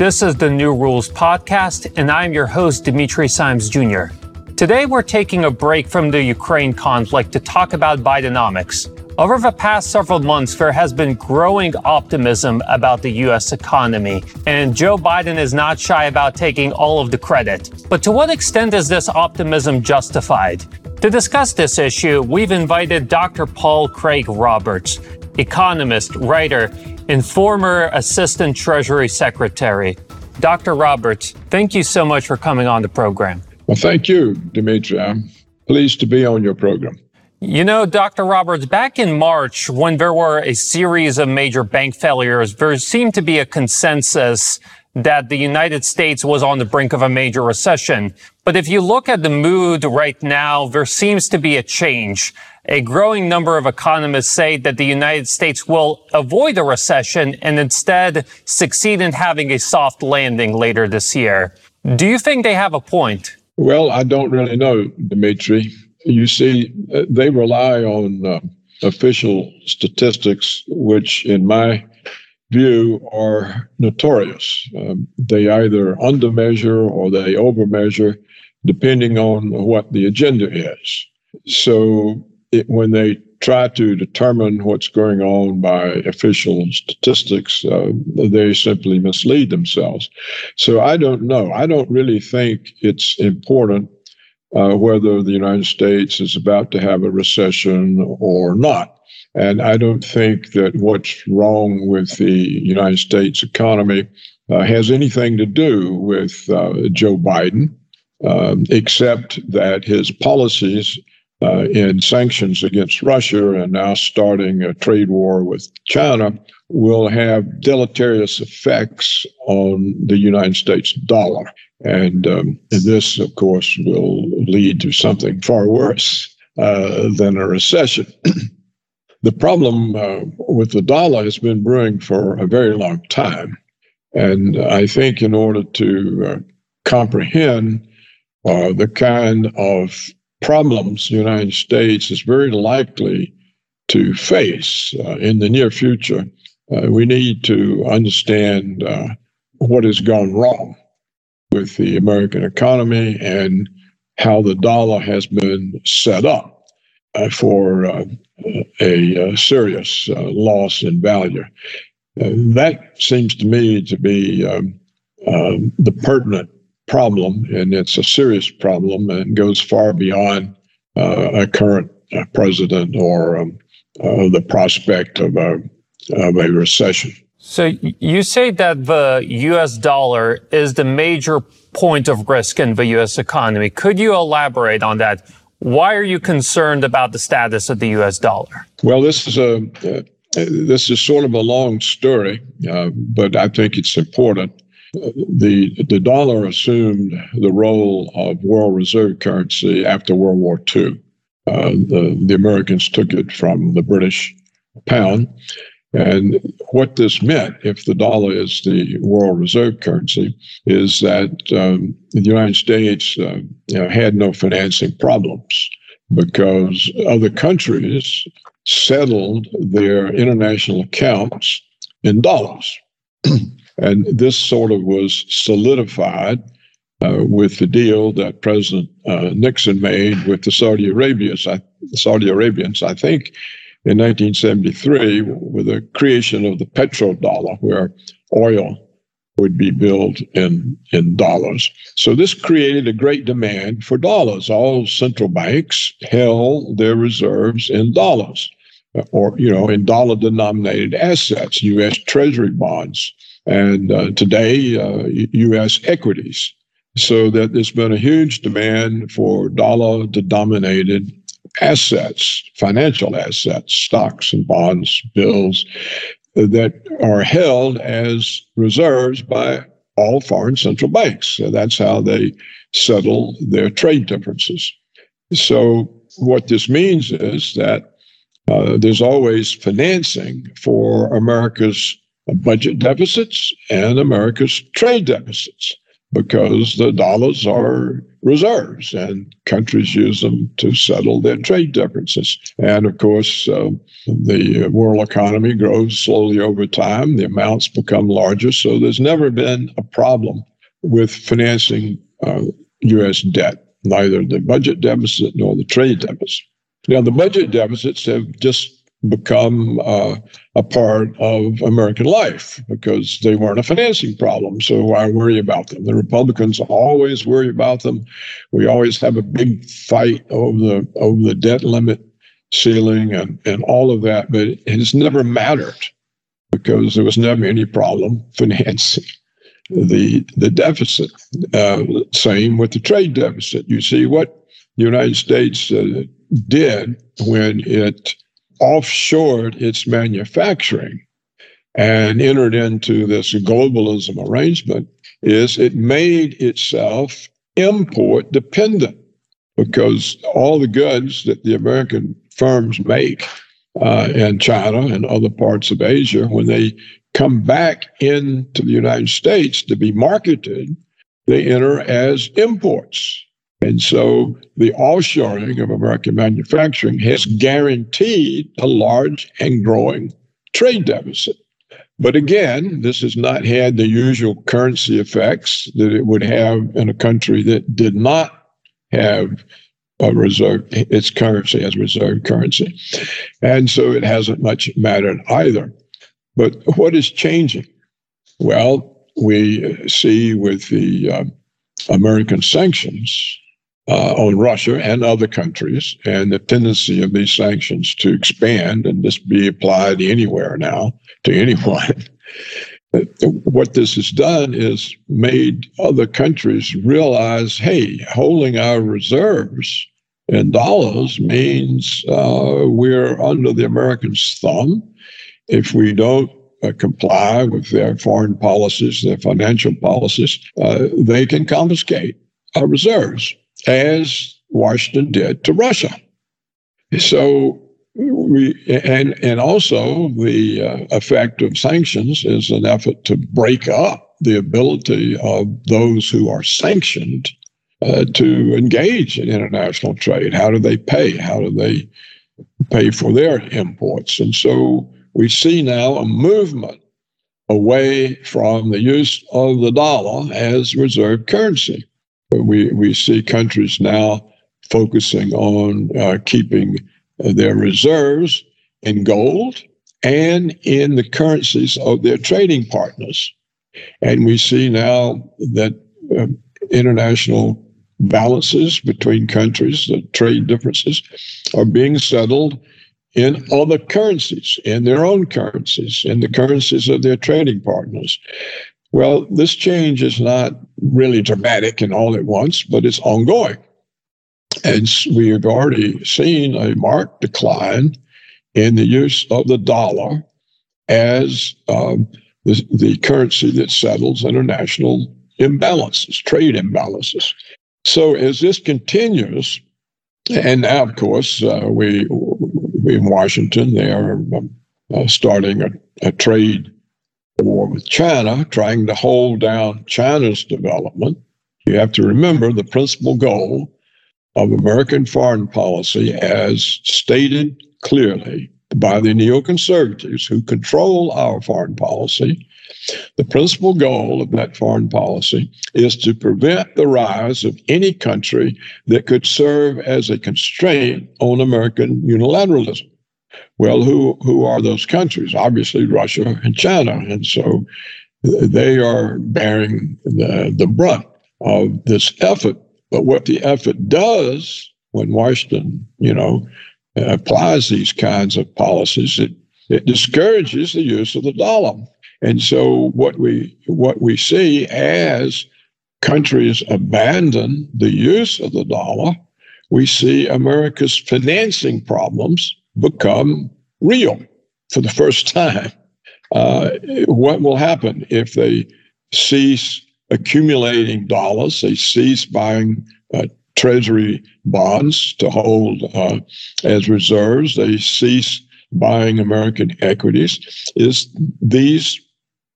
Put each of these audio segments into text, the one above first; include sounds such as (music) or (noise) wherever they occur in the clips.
This is the New Rules Podcast, and I'm your host, Dimitri Simes Jr. Today, we're taking a break from the Ukraine conflict to talk about Bidenomics. Over the past several months, there has been growing optimism about the U.S. economy, and Joe Biden is not shy about taking all of the credit. But to what extent is this optimism justified? To discuss this issue, we've invited Dr. Paul Craig Roberts, economist, writer, and former Assistant Treasury Secretary. Dr. Roberts, thank you so much for coming on the program. Well, thank you, Dimitri. I'm pleased to be on your program. You know, Dr. Roberts, back in March, when there were a series of major bank failures, there seemed to be a consensus that the United States was on the brink of a major recession. But if you look at the mood right now, there seems to be a change. A growing number of economists say that the United States will avoid a recession and instead succeed in having a soft landing later this year. Do you think they have a point? Well, I don't really know, Dimitri. You see, they rely on uh, official statistics, which, in my view, are notorious. Um, they either undermeasure or they overmeasure, depending on what the agenda is. So it, when they try to determine what's going on by official statistics, uh, they simply mislead themselves. So I don't know. I don't really think it's important uh, whether the United States is about to have a recession or not. And I don't think that what's wrong with the United States economy uh, has anything to do with uh, Joe Biden, um, except that his policies uh, in sanctions against Russia and now starting a trade war with China will have deleterious effects on the United States dollar. And, um, and this, of course, will lead to something far worse uh, than a recession. (clears throat) the problem uh, with the dollar has been brewing for a very long time. And I think in order to uh, comprehend uh, the kind of problems the United States is very likely to face uh, in the near future, uh, we need to understand uh, what has gone wrong with the American economy and how the dollar has been set up for uh, a, a, serious uh, loss in value. that seems to me to be um, um the pertinent problem, and it's a serious problem and goes far beyond uh, a current uh, president or um, uh, the prospect of a, of a recession. So you say that the U.S. dollar is the major point of risk in the U.S. economy. Could you elaborate on that? Why are you concerned about the status of the U.S. dollar? Well, this is a uh, this is sort of a long story, uh, but I think it's important the the dollar assumed the role of world reserve currency after World War II. Uh, the the Americans took it from the British pound, and what this meant, if the dollar is the world reserve currency, is that um, the United States uh, you know, had no financing problems because other countries settled their international accounts in dollars. (clears throat) And this sort of was solidified uh, with the deal that President uh, Nixon made with the Saudi Arabians. I, Saudi Arabians, I think, in 1973, with the creation of the petrodollar, where oil would be billed in in dollars. So this created a great demand for dollars. All central banks held their reserves in dollars, or you know, in dollar-denominated assets, U.S. Treasury bonds and uh, today uh, U.S. equities. So that there's been a huge demand for dollar denominated assets, financial assets, stocks and bonds, bills that are held as reserves by all foreign central banks. So that's how they settle their trade differences. So what this means is that uh, there's always financing for America's budget deficits and America's trade deficits. Because the dollars are reserves and countries use them to settle their trade differences. And of course, uh, the world economy grows slowly over time, the amounts become larger. So there's never been a problem with financing uh, U.S. debt, neither the budget deficit nor the trade deficit. Now, the budget deficits have just become uh, a part of American life because they weren't a financing problem. So why worry about them? The Republicans always worry about them. We always have a big fight over the over the debt limit ceiling and, and all of that, but it has never mattered because there was never any problem (laughs) financing the the deficit. Uh, same with the trade deficit. You see what the United States uh, did when it offshored its manufacturing and entered into this globalism arrangement is it made itself import dependent because all the goods that the American firms make uh, in China and other parts of Asia, when they come back into the United States to be marketed, they enter as imports. And so the offshoring of American manufacturing has guaranteed a large and growing trade deficit. But again, this has not had the usual currency effects that it would have in a country that did not have a reserve its currency as reserve currency. And so it hasn't much mattered either. But what is changing? Well, we see with the uh, American sanctions uh, on Russia and other countries, and the tendency of these sanctions to expand and just be applied anywhere now to (laughs) anyone. what this has done is made other countries realize hey, holding our reserves in dollars means uh, we're under the Americans' thumb. If we don't uh, comply with their foreign policies, their financial policies, uh, they can confiscate our reserves as Washington did to Russia. So we and and also the uh, effect of sanctions is an effort to break up the ability of those who are sanctioned uh, to engage in international trade. How do they pay? How do they pay for their imports? And so we see now a movement away from the use of the dollar as reserve currency. We, we see countries now focusing on uh, keeping their reserves in gold and in the currencies of their trading partners. And we see now that uh, international balances between countries, the trade differences, are being settled in other currencies, in their own currencies, in the currencies of their trading partners. Well, this change is not really dramatic and all at once, but it's ongoing. And we have already seen a marked decline in the use of the dollar as um, the, the currency that settles international imbalances, trade imbalances. So as this continues, and now, of course, uh, we, we in Washington, they are um, uh, starting a, a trade war with China, trying to hold down China's development. You have to remember the principal goal of American foreign policy, as stated clearly by the neoconservatives who control our foreign policy. The principal goal of that foreign policy is to prevent the rise of any country that could serve as a constraint on American unilateralism. Well, who who are those countries? Obviously, Russia and China, and so they are bearing the, the brunt of this effort. But what the effort does when Washington, you know, applies these kinds of policies, it it discourages the use of the dollar. And so what we what we see as countries abandon the use of the dollar, we see America's financing problems become real for the first (laughs) time. Uh, what will happen if they cease accumulating dollars, they cease buying uh, treasury bonds to hold uh, as reserves, they cease buying American equities, is these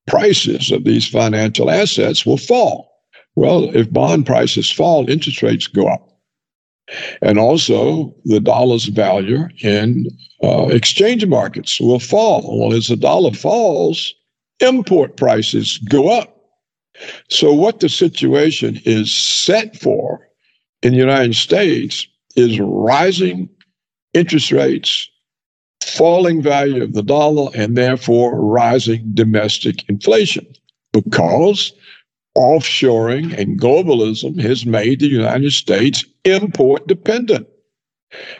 prices of these financial assets will fall. Well, if bond prices fall, interest rates go up. And also, the dollar's value in uh, exchange markets will fall. Well, as the dollar falls, import prices go up. So, what the situation is set for in the United States is rising interest rates, falling value of the dollar, and therefore rising domestic inflation because offshoring and globalism has made the United States import dependent.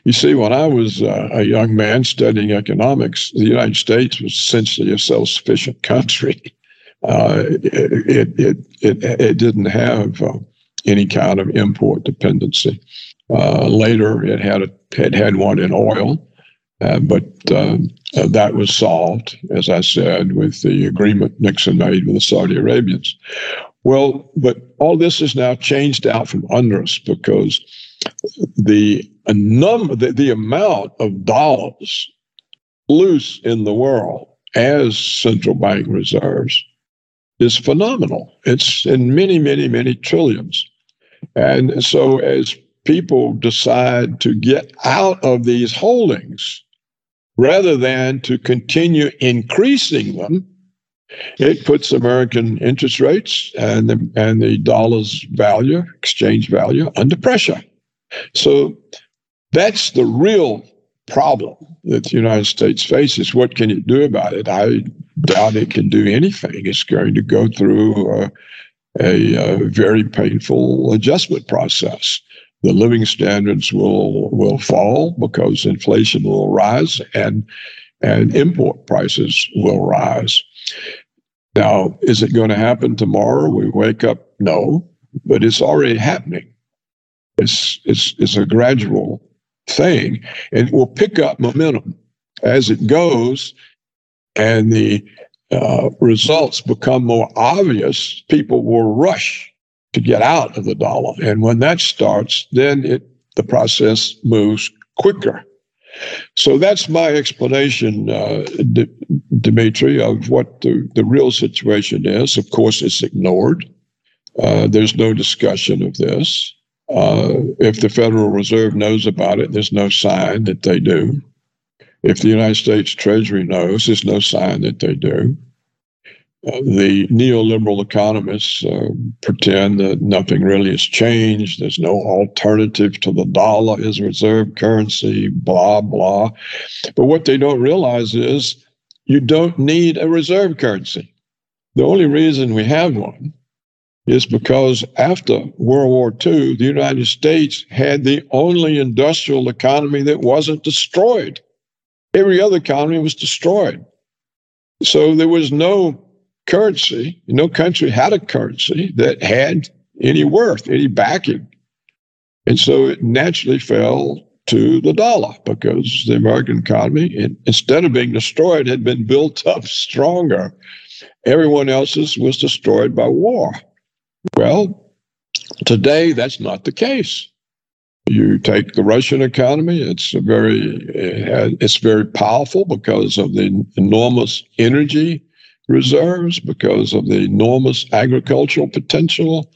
You see, when I was uh, a young man studying economics, the United States was essentially a self sufficient country. (laughs) Uh, it, it, it, it, didn't have uh, any kind of import dependency. Uh, later, it had, a, it had one in oil, uh, but um, uh, that was solved, as I said, with the agreement Nixon made with the Saudi Arabians. Well, but all this is now changed out from under us because the number, the, the amount of dollars loose in the world as central bank reserves is phenomenal. It's in many, many, many trillions. And so as people decide to get out of these holdings rather than to continue increasing them, it puts American interest rates and the, and the dollar's value, exchange value, under pressure. So that's the real problem that the United States faces. What can it do about it? I doubt it can do anything. It's going to go through a, a, a very painful adjustment process. The living standards will will fall because inflation will rise and and import prices will rise. Now, is it going to happen tomorrow? We wake up? No, but it's already happening. It's, it's, it's a gradual thing, and it will pick up momentum as it goes, and the uh, results become more obvious. People will rush to get out of the dollar, and when that starts, then it the process moves quicker. So that's my explanation, uh, D- Dimitri, of what the, the real situation is. Of course, it's ignored. Uh, there's no discussion of this. Uh, if the Federal Reserve knows about it, there's no sign that they do. If the United States Treasury knows, there's no sign that they do the neoliberal economists uh, pretend that nothing really has changed. There's no alternative to the dollar as a reserve currency, blah, blah. But what they don't realize is you don't need a reserve currency. The only reason we have one is because after World War II, the United States had the only industrial economy that wasn't destroyed. Every other economy was destroyed. So there was no currency. No country had a currency that had any worth, any backing. And so it naturally fell to the dollar because the American economy, instead of being destroyed, had been built up stronger. Everyone else's was destroyed by war. Well, today that's not the case. You take the Russian economy; it's very it's very powerful because of the enormous energy reserves because of the enormous agricultural potential.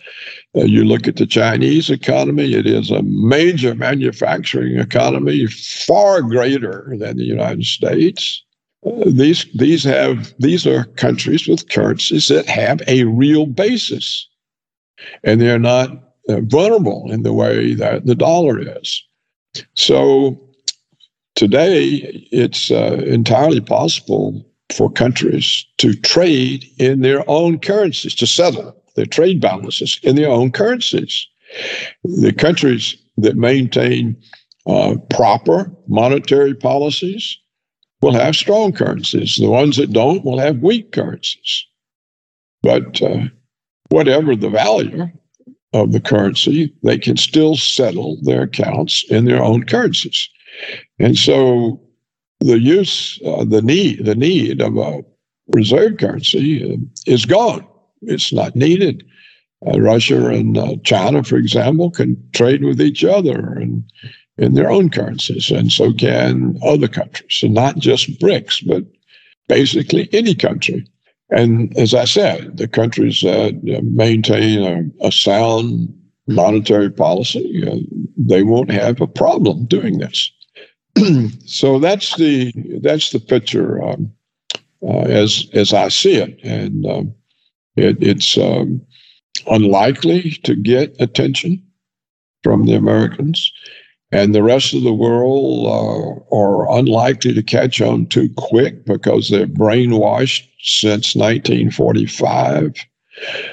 Uh, you look at the Chinese economy, it is a major manufacturing economy, far greater than the United States. Uh, these these have these are countries with currencies that have a real basis, and they're not uh, vulnerable in the way that the dollar is. So today, it's uh, entirely possible for countries to trade in their own currencies, to settle their trade balances in their own currencies. The countries that maintain uh, proper monetary policies will have strong currencies. The ones that don't will have weak currencies. But uh, whatever the value of the currency, they can still settle their accounts in their own currencies. And so the use, uh, the need, the need of a reserve currency uh, is gone. It's not needed. Uh, Russia and uh, China, for example, can trade with each other and in their own currencies, and so can other countries, and not just BRICS, but basically any country. And as I said, the countries that maintain a, a sound monetary policy, uh, they won't have a problem doing this. (clears throat) so that's the that's the picture um, uh, as as I see it, and um, it, it's um, unlikely to get attention from the Americans, and the rest of the world uh, are unlikely to catch on too quick because they're brainwashed since 1945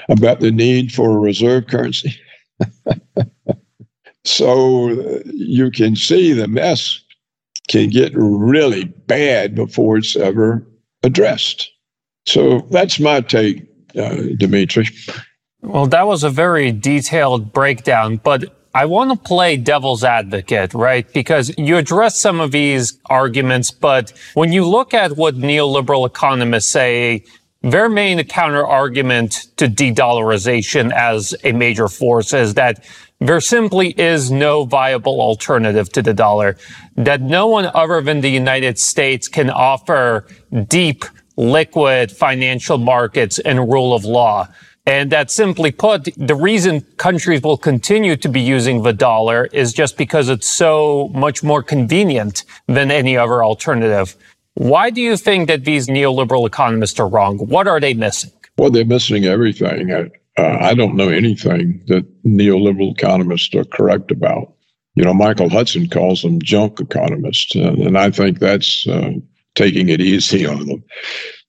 about the need for a reserve currency. (laughs) so uh, you can see the mess can get really bad before it's ever addressed. So that's my take, uh, Dimitri. Well, that was a very detailed breakdown, but I want to play devil's advocate, right? Because you address some of these arguments, but when you look at what neoliberal economists say, their main counter argument to de-dollarization as a major force is that there simply is no viable alternative to the dollar, that no one other than the United States can offer deep, liquid financial markets and rule of law. And that simply put, the reason countries will continue to be using the dollar is just because it's so much more convenient than any other alternative. Why do you think that these neoliberal economists are wrong? What are they missing? Well, they're missing everything. Uh, I don't know anything that neoliberal economists are correct about. You know, Michael Hudson calls them junk economists, uh, and I think that's uh, taking it easy on them.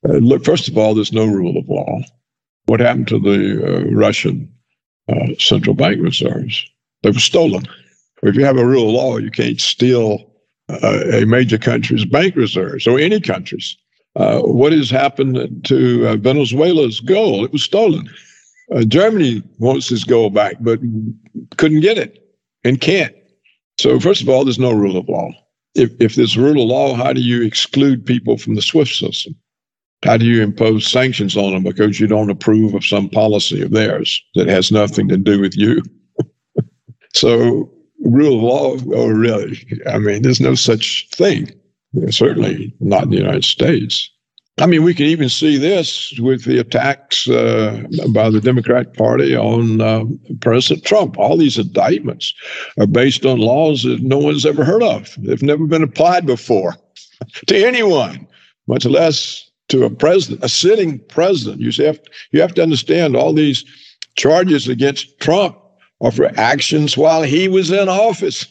Uh, look, first of all, there's no rule of law. What happened to the uh, Russian uh, central bank reserves? They were stolen. If you have a rule of law, you can't steal uh, a major country's bank reserves or any country's. What has happened to Venezuela's gold? It was stolen. Uh, Germany wants his gold back, but couldn't get it and can't. So, first of all, there's no rule of law. If, if there's rule of law, how do you exclude people from the SWIFT system? How do you impose sanctions on them because you don't approve of some policy of theirs that has nothing to do with you? (laughs) so, rule of law, oh, really? I mean, there's no such thing. Certainly not in the United States. I mean, we can even see this with the attacks uh, by the Democratic Party on uh, President Trump. All these indictments are based on laws that no one's ever heard of. They've never been applied before (laughs) to anyone, much less to a president, a sitting president. You have you have to understand all these charges against Trump are for actions while he was in office.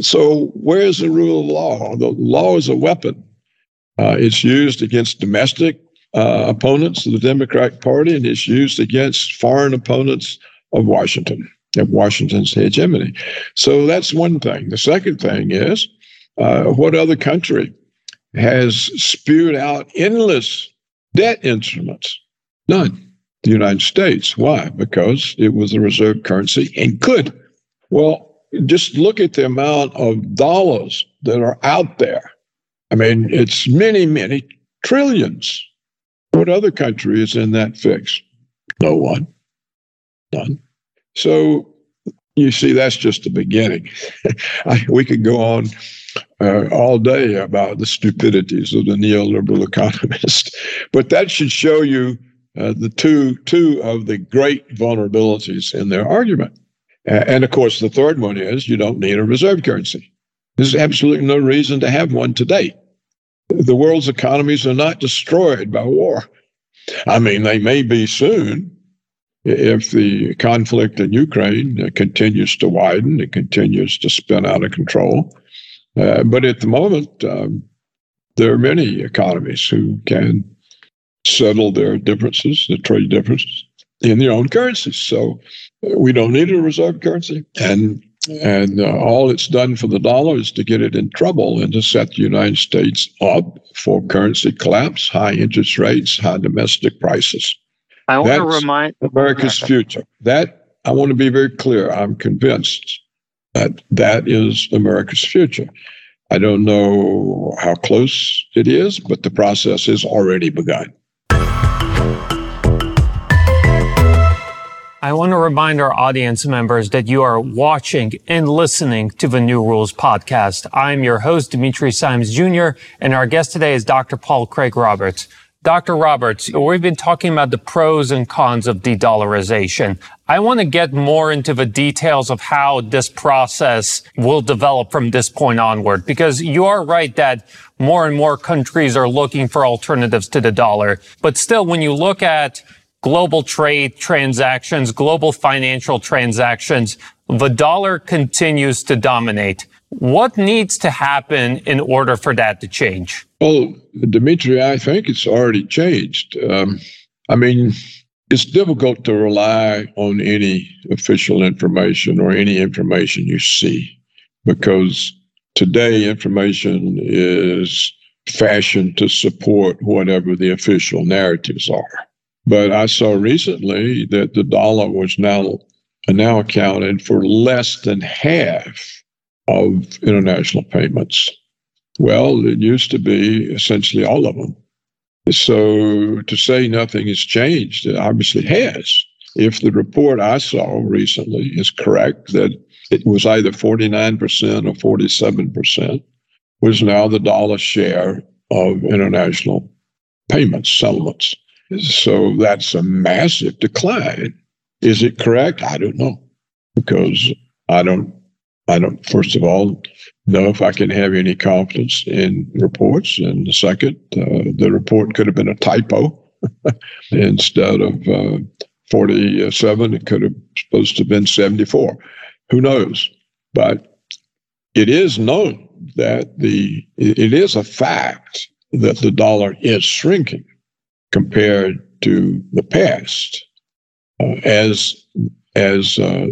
So where's the rule of law? The law is a weapon. Uh, it's used against domestic uh, opponents of the Democratic Party, and it's used against foreign opponents of Washington, of Washington's hegemony. So that's one thing. The second thing is uh, what other country has spewed out endless debt instruments. None. The United States. Why? Because it was a reserve currency and could. Well, just look at the amount of dollars that are out there. I mean, it's many, many trillions. What other country is in that fix? No one. None. So you see, that's just the beginning. (laughs) I, we could go on uh, all day about the stupidities of the neoliberal economist, (laughs) but that should show you uh, the two two of the great vulnerabilities in their argument. And of course, the third one is you don't need a reserve currency. There's absolutely no reason to have one today. The world's economies are not destroyed by war. I mean, they may be soon, if the conflict in Ukraine continues to widen, it continues to spin out of control. Uh, but at the moment, um, there are many economies who can settle their differences, the trade differences, in their own currencies. So uh, we don't need a reserve currency, and and uh, all it's done for the dollar is to get it in trouble and to set the United States up for currency collapse, high interest rates, high domestic prices. I want That's to remind America's future. That I want to be very clear. I'm convinced that that is America's future. I don't know how close it is, but the process has already begun. I want to remind our audience members that you are watching and listening to the New Rules podcast. I'm your host, Dimitri Simes Jr., and our guest today is Dr. Paul Craig Roberts. Dr. Roberts, we've been talking about the pros and cons of de-dollarization. I want to get more into the details of how this process will develop from this point onward, because you are right that more and more countries are looking for alternatives to the dollar. But still, when you look at global trade transactions, global financial transactions, the dollar continues to dominate. What needs to happen in order for that to change? Well, Dimitri, I think it's already changed. Um, I mean, it's difficult to rely on any official information or any information you see because today information is fashioned to support whatever the official narratives are. But I saw recently that the dollar was now now accounted for less than half of international payments. Well, it used to be essentially all of them. So to say nothing has changed, it obviously has. If the report I saw recently is correct, that it was either 49% or 47%, was now the dollar share of international payments, settlements. So that's a massive decline. Is it correct? I don't know because I don't I don't, first of all, know if I can have any confidence in reports. And second, uh, the report could have been a typo. (laughs) Instead of uh, 47, it could have supposed to have been 74. Who knows? But it is known that the it is a fact that the dollar is shrinking compared to the past uh, as as uh,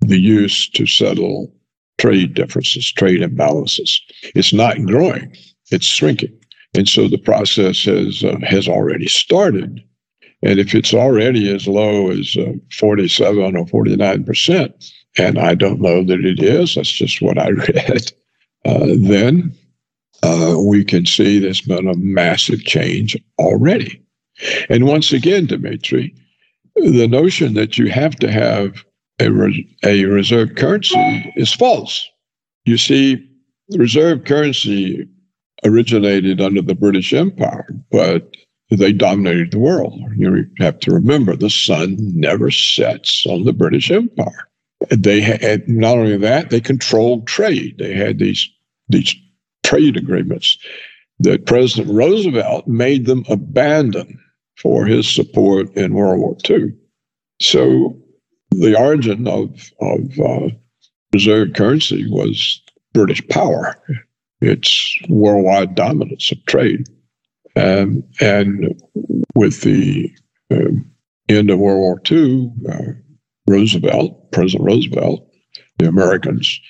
the use to settle trade differences, trade imbalances. It's not growing; it's shrinking, and so the process has uh, has already started. And if it's already as low as uh, 47 or 49 percent, and I don't know that it is, that's just what I (laughs) read, uh, then uh, we can see there's been a massive change already. And once again, Dimitri, the notion that you have to have a, re- a reserve currency is false. You see, reserve currency originated under the British Empire, but they dominated the world. You have to remember the sun never sets on the British Empire. They had not only that, they controlled trade. They had these these trade agreements that President Roosevelt made them abandon for his support in World War II. So the origin of, of uh, reserve currency was British power, its worldwide dominance of trade. Um, and with the uh, end of World War II, uh, Roosevelt, President Roosevelt, the Americans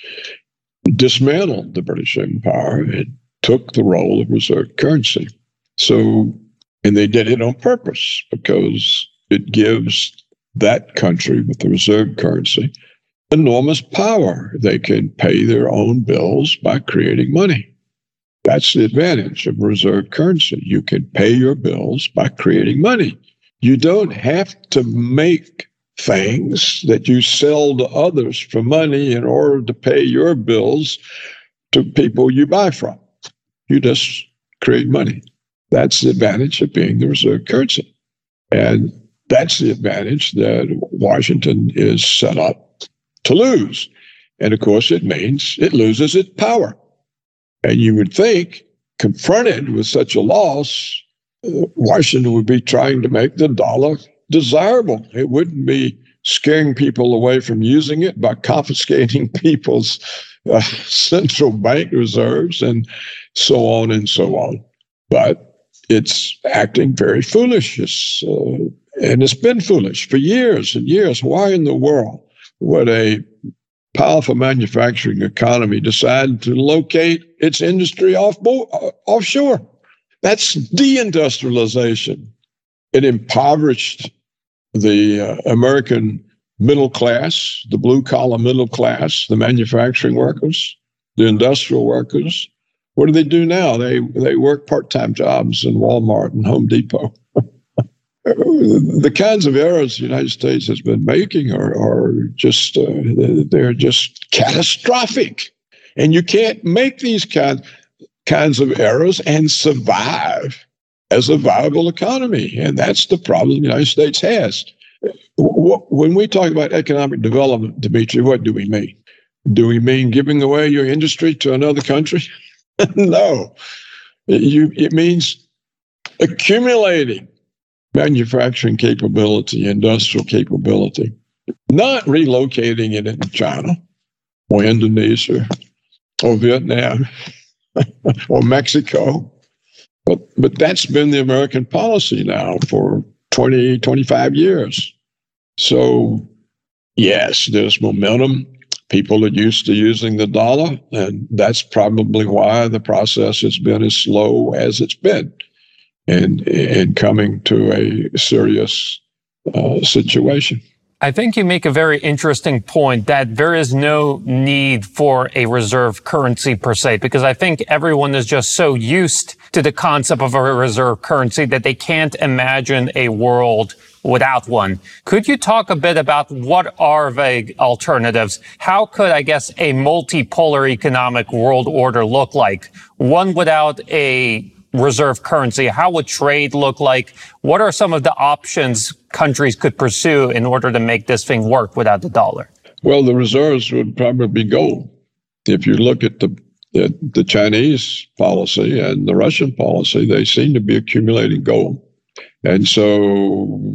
dismantled the British Empire and took the role of reserve currency. So, and they did it on purpose because it gives that country with the reserve currency enormous power. They can pay their own bills by creating money. That's the advantage of reserve currency. You can pay your bills by creating money. You don't have to make things that you sell to others for money in order to pay your bills to people you buy from. You just create money. That's the advantage of being the reserve currency. And that's the advantage that Washington is set up to lose. And of course, it means it loses its power. And you would think, confronted with such a loss, uh, Washington would be trying to make the dollar desirable. It wouldn't be scaring people away from using it by confiscating (laughs) people's uh, central bank reserves and so on and so on. But it's acting very foolish. It's uh, and it's been foolish for years and years. Why in the world would a powerful manufacturing economy decide to locate its industry off bo- uh, offshore? That's deindustrialization. It impoverished the uh, American middle class, the blue collar middle class, the manufacturing workers, the industrial workers. What do they do now? They they work part time jobs in Walmart and Home Depot (laughs) the kinds of errors the United States has been making are, are just uh, they're just catastrophic, and you can't make these kinds kinds of errors and survive as a viable economy. And that's the problem the United States has. When we talk about economic development, Dimitri, what do we mean? Do we mean giving away your industry to another country? (laughs) no. You, it means accumulating manufacturing capability, industrial capability, not relocating it in China or Indonesia or Vietnam (laughs) or Mexico. But, but that's been the American policy now for 20, 25 years. So, yes, there's momentum. People are used to using the dollar, and that's probably why the process has been as slow as it's been in, in coming to a serious uh, situation. I think you make a very interesting point that there is no need for a reserve currency per se, because I think everyone is just so used to the concept of a reserve currency that they can't imagine a world without one. Could you talk a bit about what are the alternatives? How could, I guess, a multipolar economic world order look like? One without a reserve currency? How would trade look like? What are some of the options countries could pursue in order to make this thing work without the dollar? Well, the reserves would probably be gold. If you look at the the, the Chinese policy and the Russian policy, they seem to be accumulating gold. And so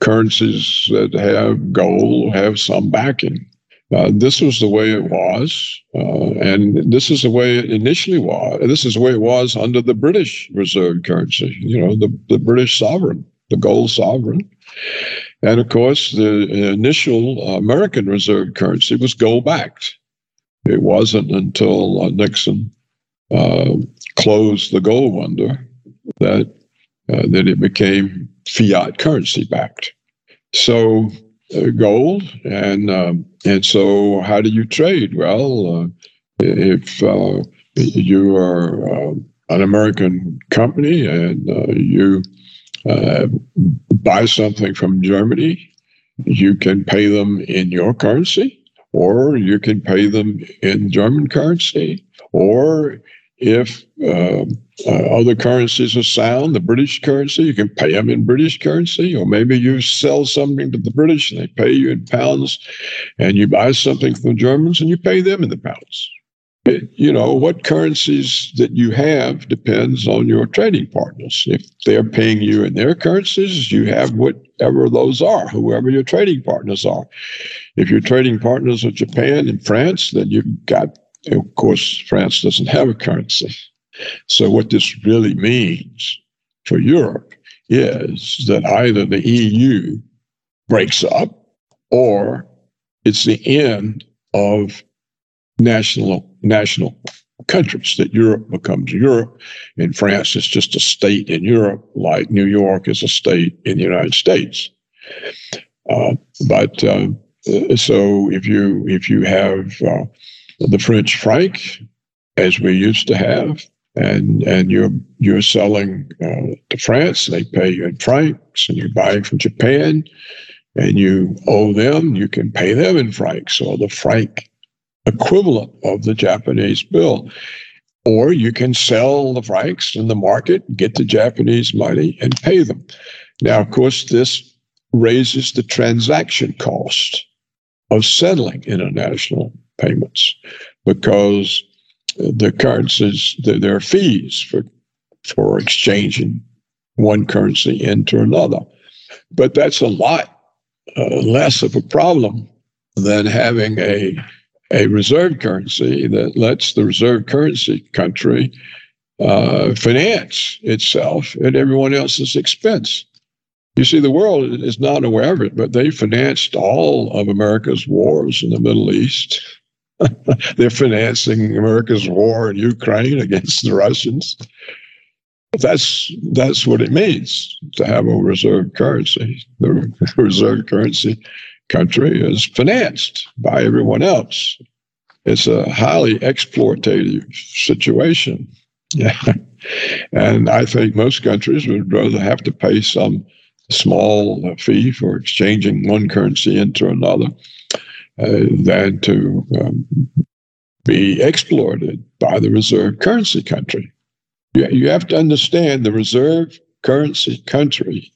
currencies that have gold have some backing. Uh, this was the way it was, uh, and this is the way it initially was. This is the way it was under the British reserve currency. You know, the, the British sovereign, the gold sovereign, and of course, the initial American reserve currency was gold backed. It wasn't until uh, Nixon uh, closed the gold window that that it became fiat currency backed. So gold, and um, and so how do you trade? Well, uh, if uh, you are uh, an American company and you buy something from Germany, you can pay them in your currency, or you can pay them in German currency, or if uh, uh, other currencies are sound, the British currency, you can pay them in British currency, or maybe you sell something to the British and they pay you in pounds, and you buy something from the Germans and you pay them in the pounds. It, you know, what currencies that you have depends on your trading partners. If they're paying you in their currencies, you have whatever those are, whoever your trading partners are. If your trading partners are Japan and France, then you've got of course, France doesn't have a currency. So, what this really means for Europe is that either the EU breaks up or it's the end of national national countries that Europe becomes Europe and France is just a state in Europe like New York is a state in the United States uh, but uh, so if you if you have uh, the French franc, as we used to have, and and you're you're selling uh, to France, they pay you in francs, and you're buying from Japan, and you owe them, you can pay them in francs or the franc equivalent of the Japanese bill. Or you can sell the francs in the market, get the Japanese money, and pay them. Now, of course, this raises the transaction cost of settling international payments because the currencies, there are fees for, for exchanging one currency into another. But that's a lot uh, less of a problem than having a, a reserve currency that lets the reserve currency country uh, finance itself at everyone else's expense. You see, the world is not aware of it, but they financed all of America's wars in the Middle East. (laughs) They're financing America's war in Ukraine against the Russians. That's that's what it means to have a reserve currency. The (laughs) reserve currency country is financed by everyone else. It's a highly exploitative situation. Yeah. (laughs) And I think most countries would rather have to pay some small fee for exchanging one currency into another than to um, be exploited by the reserve currency country. You, you have to understand the reserve currency country.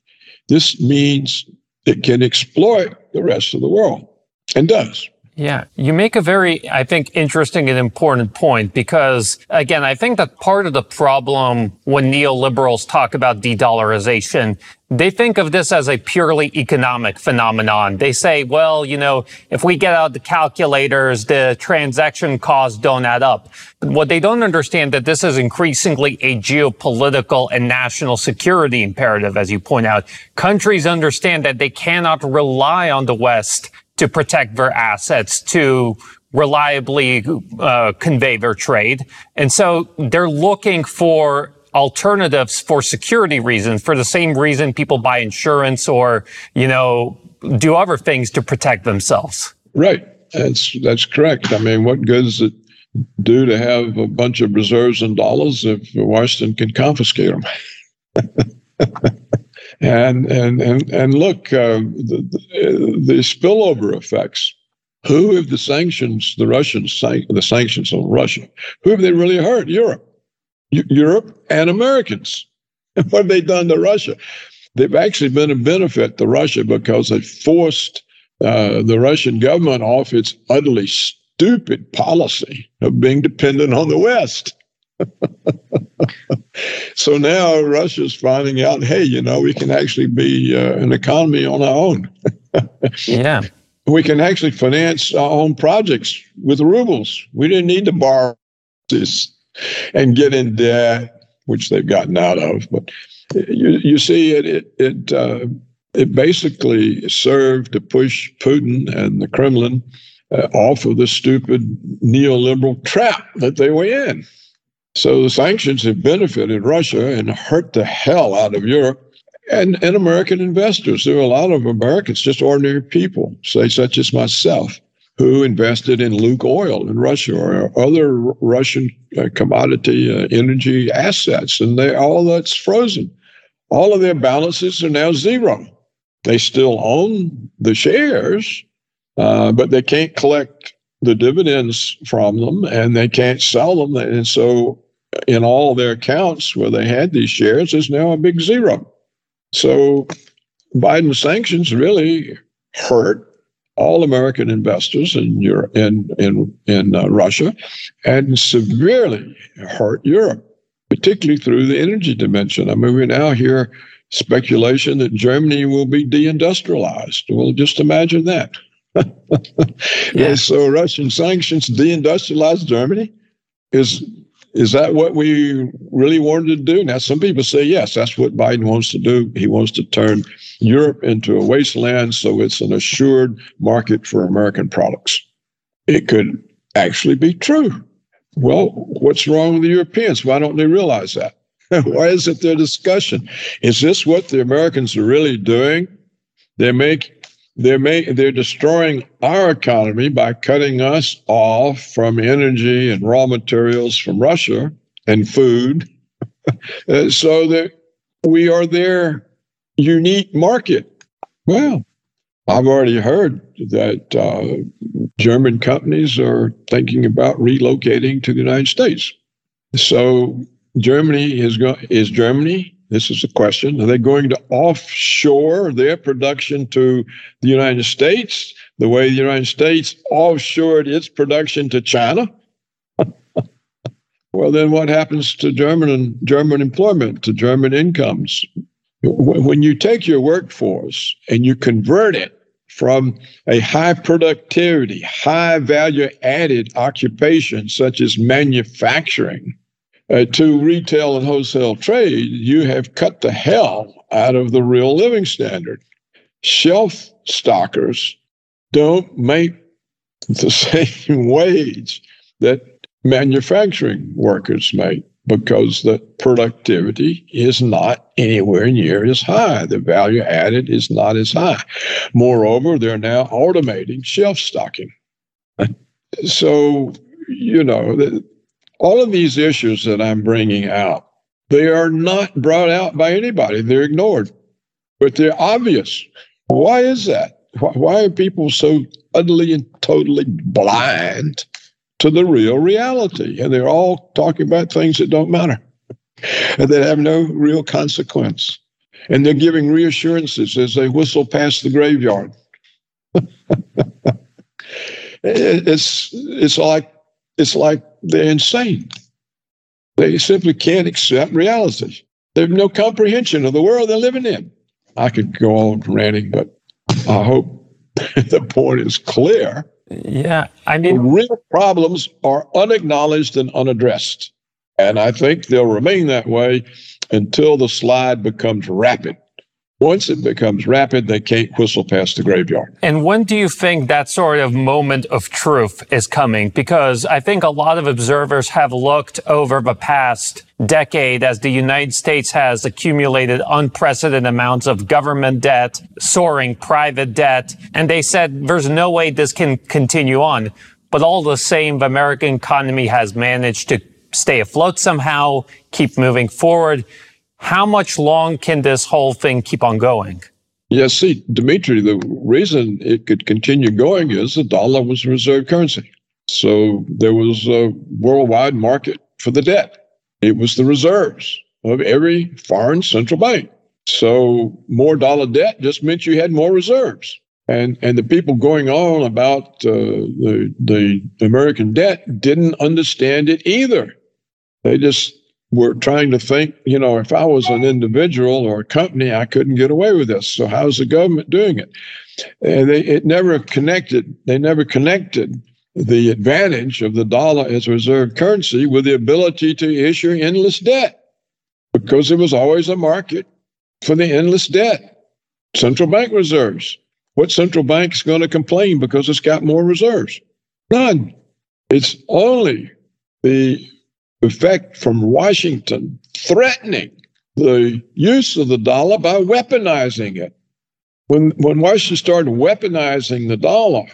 This means it can exploit the rest of the world and does. Yeah, you make a very, I think, interesting and important point because, again, I think that part of the problem when neoliberals talk about de-dollarization, they think of this as a purely economic phenomenon. They say, well, you know, if we get out the calculators, the transaction costs don't add up. What they don't understand that this is increasingly a geopolitical and national security imperative, as you point out. Countries understand that they cannot rely on the West to protect their assets, to reliably uh, convey their trade. And so they're looking for alternatives for security reasons, for the same reason people buy insurance or, you know, do other things to protect themselves. Right. That's that's correct. I mean, what good does it do to have a bunch of reserves in dollars if Washington can confiscate them? (laughs) And and and and look, uh, the, the, spillover effects. Who have the sanctions, the Russians, the sanctions on Russia? Who have they really hurt? Europe, U- Europe, and Americans. (laughs) what have they done to Russia? They've actually been a benefit to Russia because they forced uh, the Russian government off its utterly stupid policy of being dependent on the West. (laughs) so now Russia's finding out, hey, you know, we can actually be uh, an economy on our own. (laughs) yeah. We can actually finance our own projects with rubles. We didn't need to borrow this and get in debt, which they've gotten out of. But you, you see, it it it, uh, it basically served to push Putin and the Kremlin uh, off of the stupid neoliberal trap that they were in. So the sanctions have benefited Russia and hurt the hell out of Europe and, and American investors. There are a lot of Americans, just ordinary people, say such as myself, who invested in Lukoil in Russia or other Russian uh, commodity uh, energy assets, and they all that's frozen. All of their balances are now zero. They still own the shares, uh, but they can't collect the dividends from them, and they can't sell them. And so in all their accounts where they had these shares is now a big zero. So Biden sanctions really hurt all American investors in Europe, in in in uh, Russia, and severely hurt Europe, particularly through the energy dimension. I mean, we now hear speculation that Germany will be deindustrialized. Well, just imagine that. (laughs) yeah. so Russian sanctions deindustrialize Germany is is that what we really wanted to do? Now, some people say, yes, that's what Biden wants to do. He wants to turn Europe into a wasteland so it's an assured market for American products. It could actually be true. Well, what's wrong with the Europeans? Why don't they realize that? (laughs) Why is it their discussion? Is this what the Americans are really doing? They make they're make, they're destroying our economy by cutting us off from energy and raw materials from Russia and food, (laughs) uh, so that we are their unique market. Well, I've already heard that uh, German companies are thinking about relocating to the United States. So Germany is go- is Germany this is a question. Are they going to offshore their production to the United States the way the United States offshored its production to China? (laughs) well, then what happens to German and German employment, to German incomes? When you take your workforce and you convert it from a high productivity, high value added occupation such as manufacturing uh, to retail and wholesale trade, you have cut the hell out of the real living standard. Shelf stockers don't make the (laughs) same wage that manufacturing workers make because the productivity is not anywhere near as high. The value added is not as high. Moreover, they're now automating shelf stocking. So, you know, all of these issues that I'm bringing out, they are not brought out by anybody. They're ignored, but they're obvious. Why is that? Why are people so utterly and totally blind to the real reality? And they're all talking about things that don't matter. and that have no real consequence. And they're giving reassurances as they whistle past the graveyard. (laughs) it's it's like it's like they're insane. They simply can't accept reality. They have no comprehension of the world they're living in. I could go on ranting, but I hope (laughs) the point is clear. Yeah, I mean, the real problems are unacknowledged and unaddressed. And I think they'll remain that way until the slide becomes rapid. Once it becomes rapid, they can't whistle past the graveyard. And when do you think that sort of moment of truth is coming? Because I think a lot of observers have looked over the past decade as the United States has accumulated unprecedented amounts of government debt, soaring private debt, and they said there's no way this can continue on. But all the same, the American economy has managed to stay afloat somehow, keep moving forward. How much long can this whole thing keep on going? Yes, see, Dimitri, the reason it could continue going is the dollar was a reserve currency. So there was a worldwide market for the debt. It was the reserves of every foreign central bank. So more dollar debt just meant you had more reserves. And, and the people going on about uh, the, the American debt didn't understand it either. They just were trying to think, you know, if I was an individual or a company, I couldn't get away with this. So how's the government doing it? And they, it never connected. They never connected the advantage of the dollar as a reserve currency with the ability to issue endless debt because there was always a market for the endless debt. Central bank reserves. What central bank is going to complain because it's got more reserves? None. It's only the effect from Washington threatening the use of the dollar by weaponizing it. When, when Washington started weaponizing the dollar,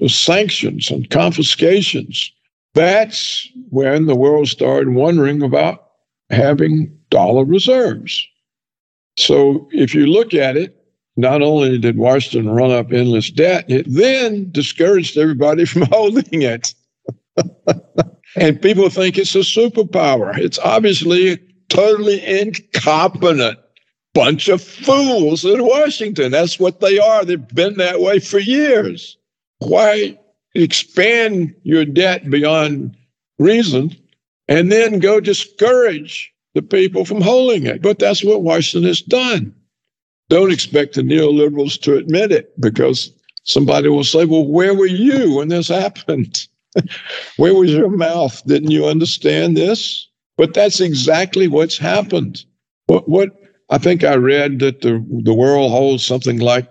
with sanctions and confiscations, that's when the world started wondering about having dollar reserves. So if you look at it, not only did Washington run up endless debt, it then discouraged everybody (laughs) from holding it. (laughs) And people think it's a superpower. It's obviously a totally incompetent bunch of fools in Washington. That's what they are. They've been that way for years. Why expand your debt beyond reason and then go discourage the people from holding it? But that's what Washington has done. Don't expect the neoliberals to admit it because somebody will say, well, where were you when this happened? Where was your mouth? Didn't you understand this? But that's exactly what's happened. What, what I think I read that the, the world holds something like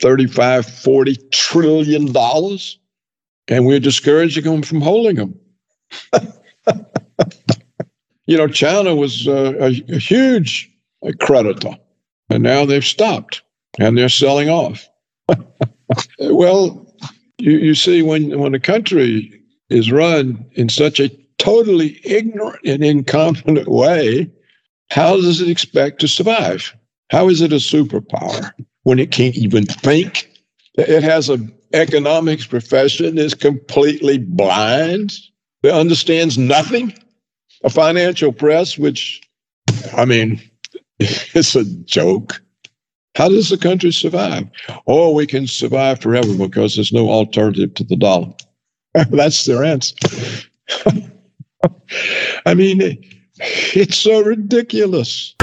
35, 40 trillion dollars, and we're discouraging them from holding them. (laughs) you know, China was uh, a, a huge creditor, and now they've stopped and they're selling off. (laughs) well, you, you see, when, when a country is run in such a totally ignorant and incompetent way, how does it expect to survive? How is it a superpower when it can't even think? It has an economics profession that's completely blind, that understands nothing. A financial press, which, I mean, (laughs) it's a joke. How does the country survive? Oh, we can survive forever because there's no alternative to the dollar. (laughs) That's their answer. (laughs) I mean, it's so ridiculous.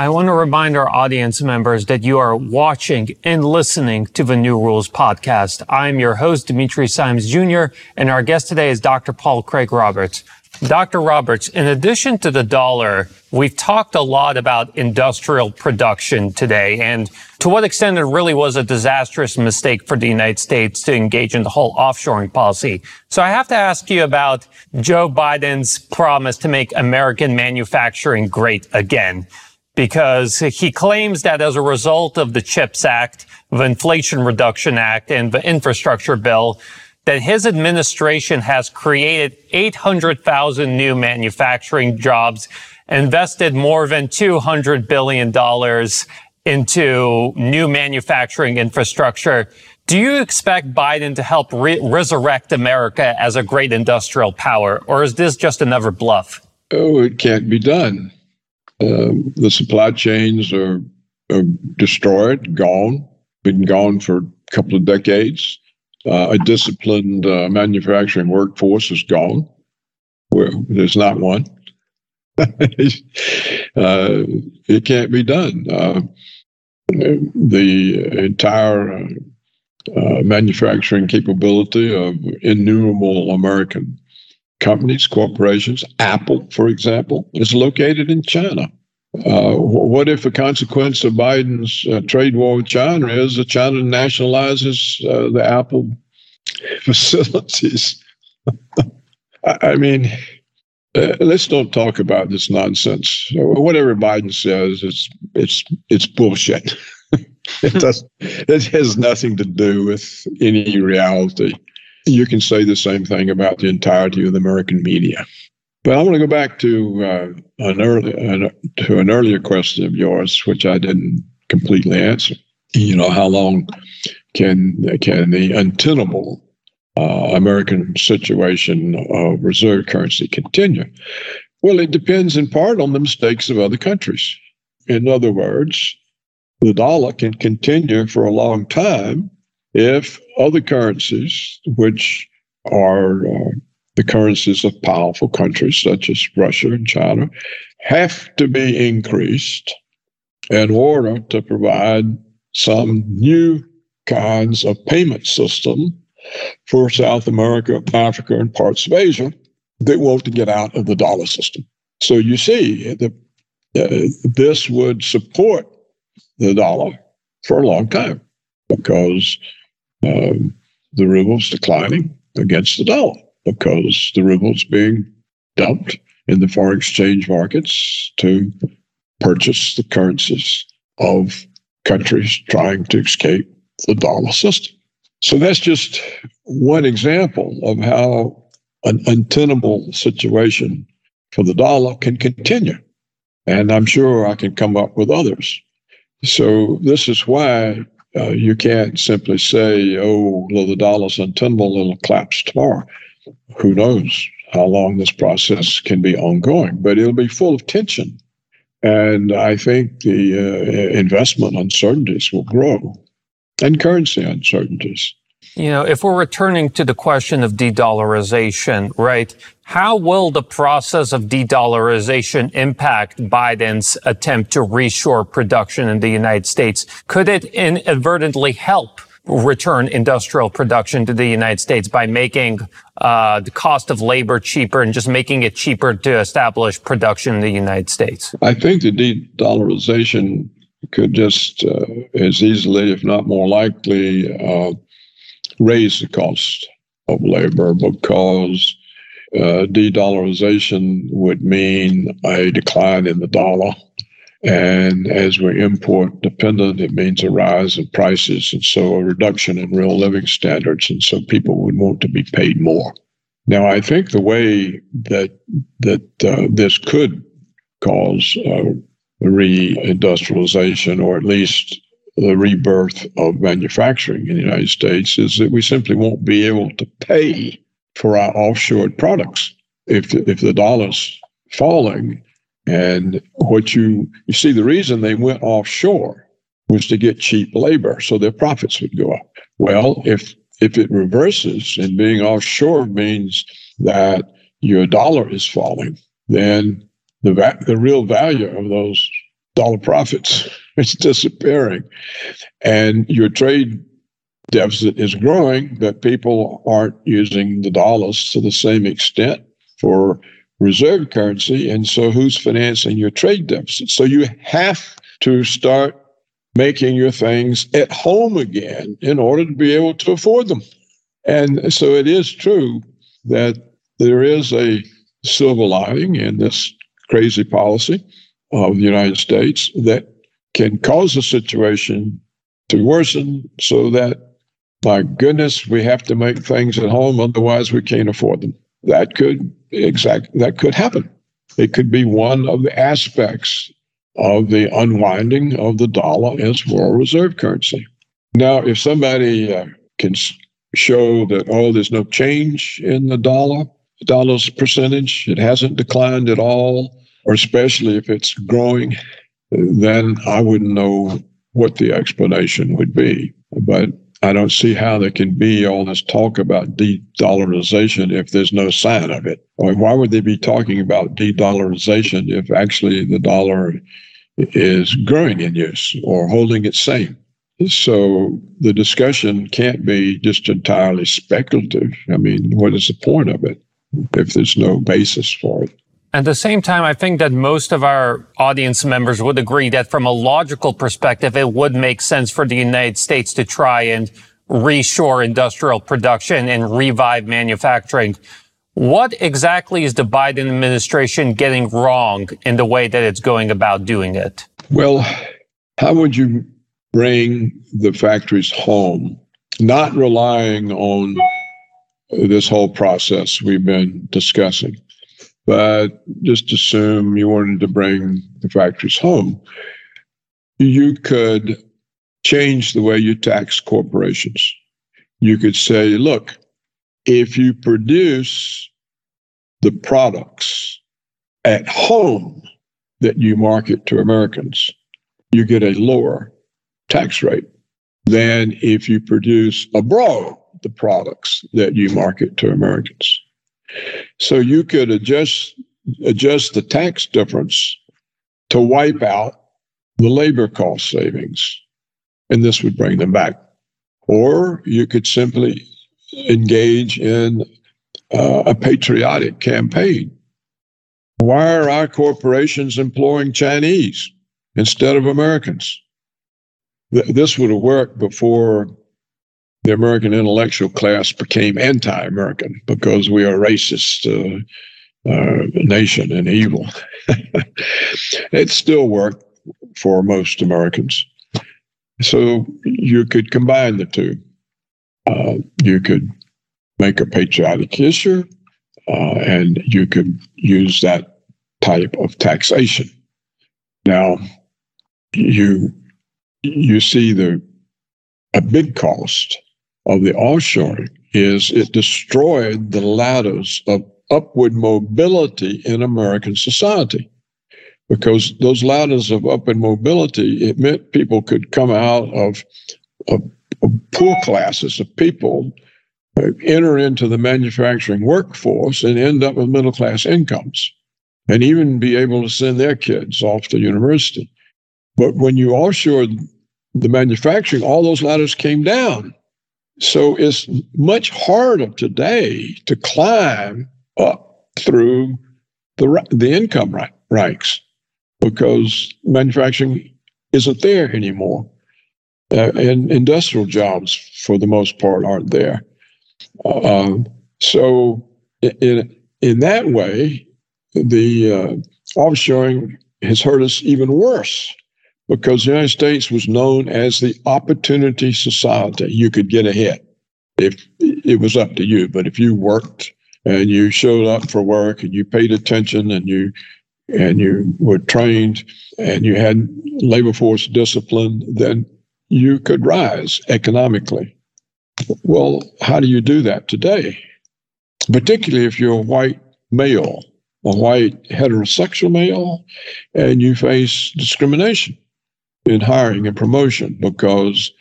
I want to remind our audience members that you are watching and listening to the New Rules podcast. I'm your host, Dimitri Simes Jr., and our guest today is Dr. Paul Craig Roberts. Dr. Roberts, in addition to the dollar, we've talked a lot about industrial production today and to what extent it really was a disastrous mistake for the United States to engage in the whole offshoring policy. So I have to ask you about Joe Biden's promise to make American manufacturing great again. Because he claims that as a result of the CHIPS Act, the Inflation Reduction Act, and the infrastructure bill, that his administration has created 800,000 new manufacturing jobs, invested more than $200 billion into new manufacturing infrastructure. Do you expect Biden to help re- resurrect America as a great industrial power, or is this just another bluff? Oh, it can't be done. Um, the supply chains are, are, destroyed, gone, been gone for a couple of decades. Uh, a disciplined uh, manufacturing workforce is gone. Where there's not one. (laughs) uh, it can't be done. Uh, the entire uh, manufacturing capability of innumerable American companies, corporations, Apple, for example, is located in China. Uh, what if a consequence of Biden's uh, trade war with China is that China nationalizes uh, the Apple (laughs) facilities? (laughs) I mean, uh, let's don't talk about this nonsense. Whatever Biden says, it's it's it's bullshit. (laughs) it does. It has nothing to do with any reality. You can say the same thing about the entirety of the American media. But I want to go back to uh, an early to an earlier question of yours, which I didn't completely answer. You know, how long can can the untenable uh, American situation of reserve currency continue? Well, it depends in part on the mistakes of other countries. In other words, the dollar can continue for a long time if other currencies, which are uh, the currencies of powerful countries such as Russia and China, have to be increased in order to provide some new kinds of payment system for South America, Africa, and parts of Asia that want to get out of the dollar system. So you see, the, uh, this would support the dollar for a long time because um, the ruble's declining against the dollar because the ruble's being dumped in the foreign exchange markets to purchase the currencies of countries trying to escape the dollar system. So that's just one example of how an untenable situation for the dollar can continue. And I'm sure I can come up with others. So this is why uh, you can't simply say, oh, well, the dollar's untenable, it'll collapse tomorrow. Who knows how long this process can be ongoing, but it'll be full of tension. And I think the uh, investment uncertainties will grow and currency uncertainties. You know, if we're returning to the question of de-dollarization, right? How will the process of de-dollarization impact Biden's attempt to reshore production in the United States? Could it inadvertently help return industrial production to the United States by making uh, the cost of labor cheaper and just making it cheaper to establish production in the United States? I think the de-dollarization could just uh, as easily, if not more likely, uh, raise the cost of labor because uh, de-dollarization would mean a decline in the dollar. And as we're import dependent, it means a rise in prices and so a reduction in real living standards. And so people would want to be paid more. Now, I think the way that that uh, this could cause uh, reindustrialization, or at least the rebirth of manufacturing in the United States is that we simply won't be able to pay for our offshore products if if the dollar's falling. And what you you see, the reason they went offshore was to get cheap labor, so their profits would go up. Well, if if it reverses and being offshore means that your dollar is falling, then the va- the real value of those dollar profits (laughs) is disappearing. And your trade deficit is growing, but people aren't using the dollars to the same extent for reserve currency. And so who's financing your trade deficit? So you have to start making your things at home again in order to be able to afford them. And so it is true that there is a silver lining in this crazy policy of the United States that can cause a situation to worsen so that, my goodness, we have to make things at home, otherwise we can't afford them. That could exact that could happen. It could be one of the aspects of the unwinding of the dollar as world reserve currency. Now, if somebody uh, can show that, oh, there's no change in the dollar, the dollar's percentage, it hasn't declined at all, or especially if it's growing, then I wouldn't know what the explanation would be. But I don't see how there can be all this talk about de-dollarization if there's no sign of it. Why would they be talking about de-dollarization if actually the dollar is growing in use or holding its same? So the discussion can't be just entirely speculative. I mean, what is the point of it if there's no basis for it? At the same time, I think that most of our audience members would agree that from a logical perspective, it would make sense for the United States to try and reshore industrial production and revive manufacturing. What exactly is the Biden administration getting wrong in the way that it's going about doing it? Well, how would you bring the factories home, not relying on this whole process we've been discussing? But just assume you wanted to bring the factories home, you could change the way you tax corporations. You could say, look, if you produce the products at home that you market to Americans, you get a lower tax rate than if you produce abroad the products that you market to Americans. So you could adjust adjust the tax difference to wipe out the labor cost savings, and this would bring them back. Or you could simply engage in uh, a patriotic campaign. Why are our corporations employing Chinese instead of Americans? Th- this would have worked before the American intellectual class became anti American because we are a racist uh, uh, nation and evil. (laughs) it still worked for most Americans. So you could combine the two. Uh, you could make a patriotic issue, uh, and you could use that type of taxation. Now, you you see the a big cost of the offshoring is it destroyed the ladders of upward mobility in American society. Because those ladders of upward mobility, it meant people could come out of, of, of poor classes of people, uh, enter into the manufacturing workforce, and end up with middle class incomes, and even be able to send their kids off to university. But when you offshored the manufacturing, all those ladders came down so it's much harder today to climb up through the, the income ranks because manufacturing isn't there anymore. Uh, and industrial jobs, for the most part, aren't there. Uh, so, in, in that way, the uh, offshoring has hurt us even worse because the United States was known as the opportunity society. You could get ahead if it was up to you, but if you worked and you showed up for work and you paid attention and you and you were trained and you had labor force discipline, then you could rise economically. Well, how do you do that today? Particularly if you're a white male, a white heterosexual male, and you face discrimination in hiring and promotion because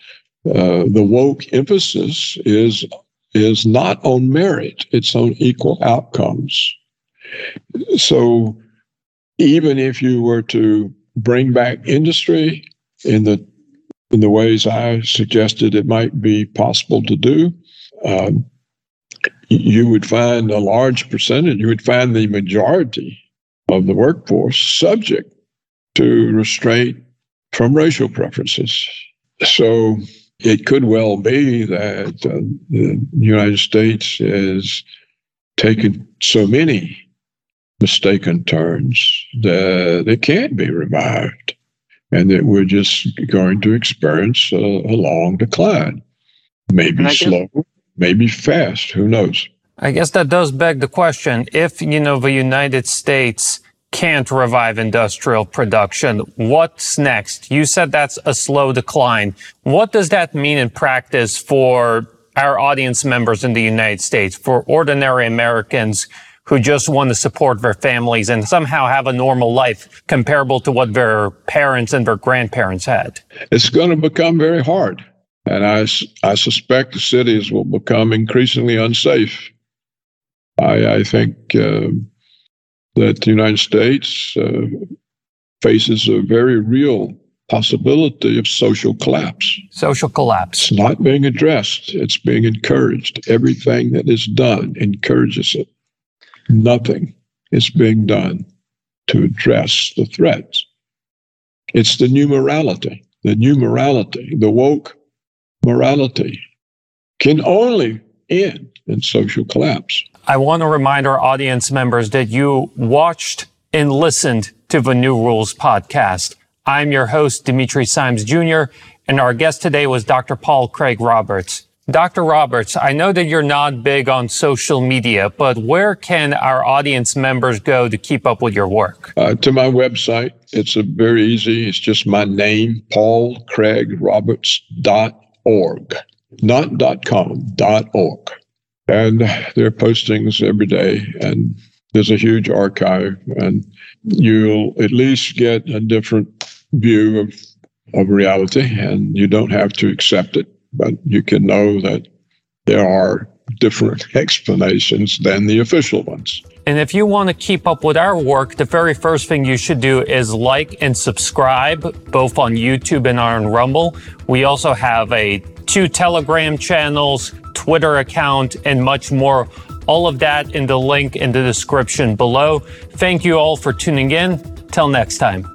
uh, the woke emphasis is is not on merit; it's on equal outcomes. So, even if you were to bring back industry in the in the ways I suggested it might be possible to do, um, you would find a large percentage. You would find the majority of the workforce subject to restraint from racial preferences. So it could well be that uh, the United States has taken so many mistaken turns that it can't be revived and that we're just going to experience a, a long decline. Maybe slow, maybe fast, who knows? I guess that does beg the question if, you know, the United States can't revive industrial production. What's next? You said that's a slow decline. What does that mean in practice for our audience members in the United States, for ordinary Americans who just want to support their families and somehow have a normal life comparable to what their parents and their grandparents had? It's going to become very hard. And I, I suspect the cities will become increasingly unsafe. I, I think uh, that the United States uh, faces a very real possibility of social collapse. Social collapse. It's not being addressed, it's being encouraged. Everything that is done encourages it. Nothing is being done to address the threats. It's the new morality, the new morality, the woke morality can only end in social collapse. I want to remind our audience members that you watched and listened to the New Rules podcast. I'm your host, Dimitri Simes Jr., and our guest today was Dr. Paul Craig Roberts. Dr. Roberts, I know that you're not big on social media, but where can our audience members go to keep up with your work? Uh, to my website. It's a very easy. It's just my name, paulcraigroberts.org, not .com, .org. And there are postings every day, and there's a huge archive, and you'll at least get a different view of, of reality, and you don't have to accept it but you can know that there are different explanations than the official ones. And if you want to keep up with our work, the very first thing you should do is like and subscribe both on YouTube and on Rumble. We also have a two Telegram channels, Twitter account, and much more. All of that in the link in the description below. Thank you all for tuning in. Till next time.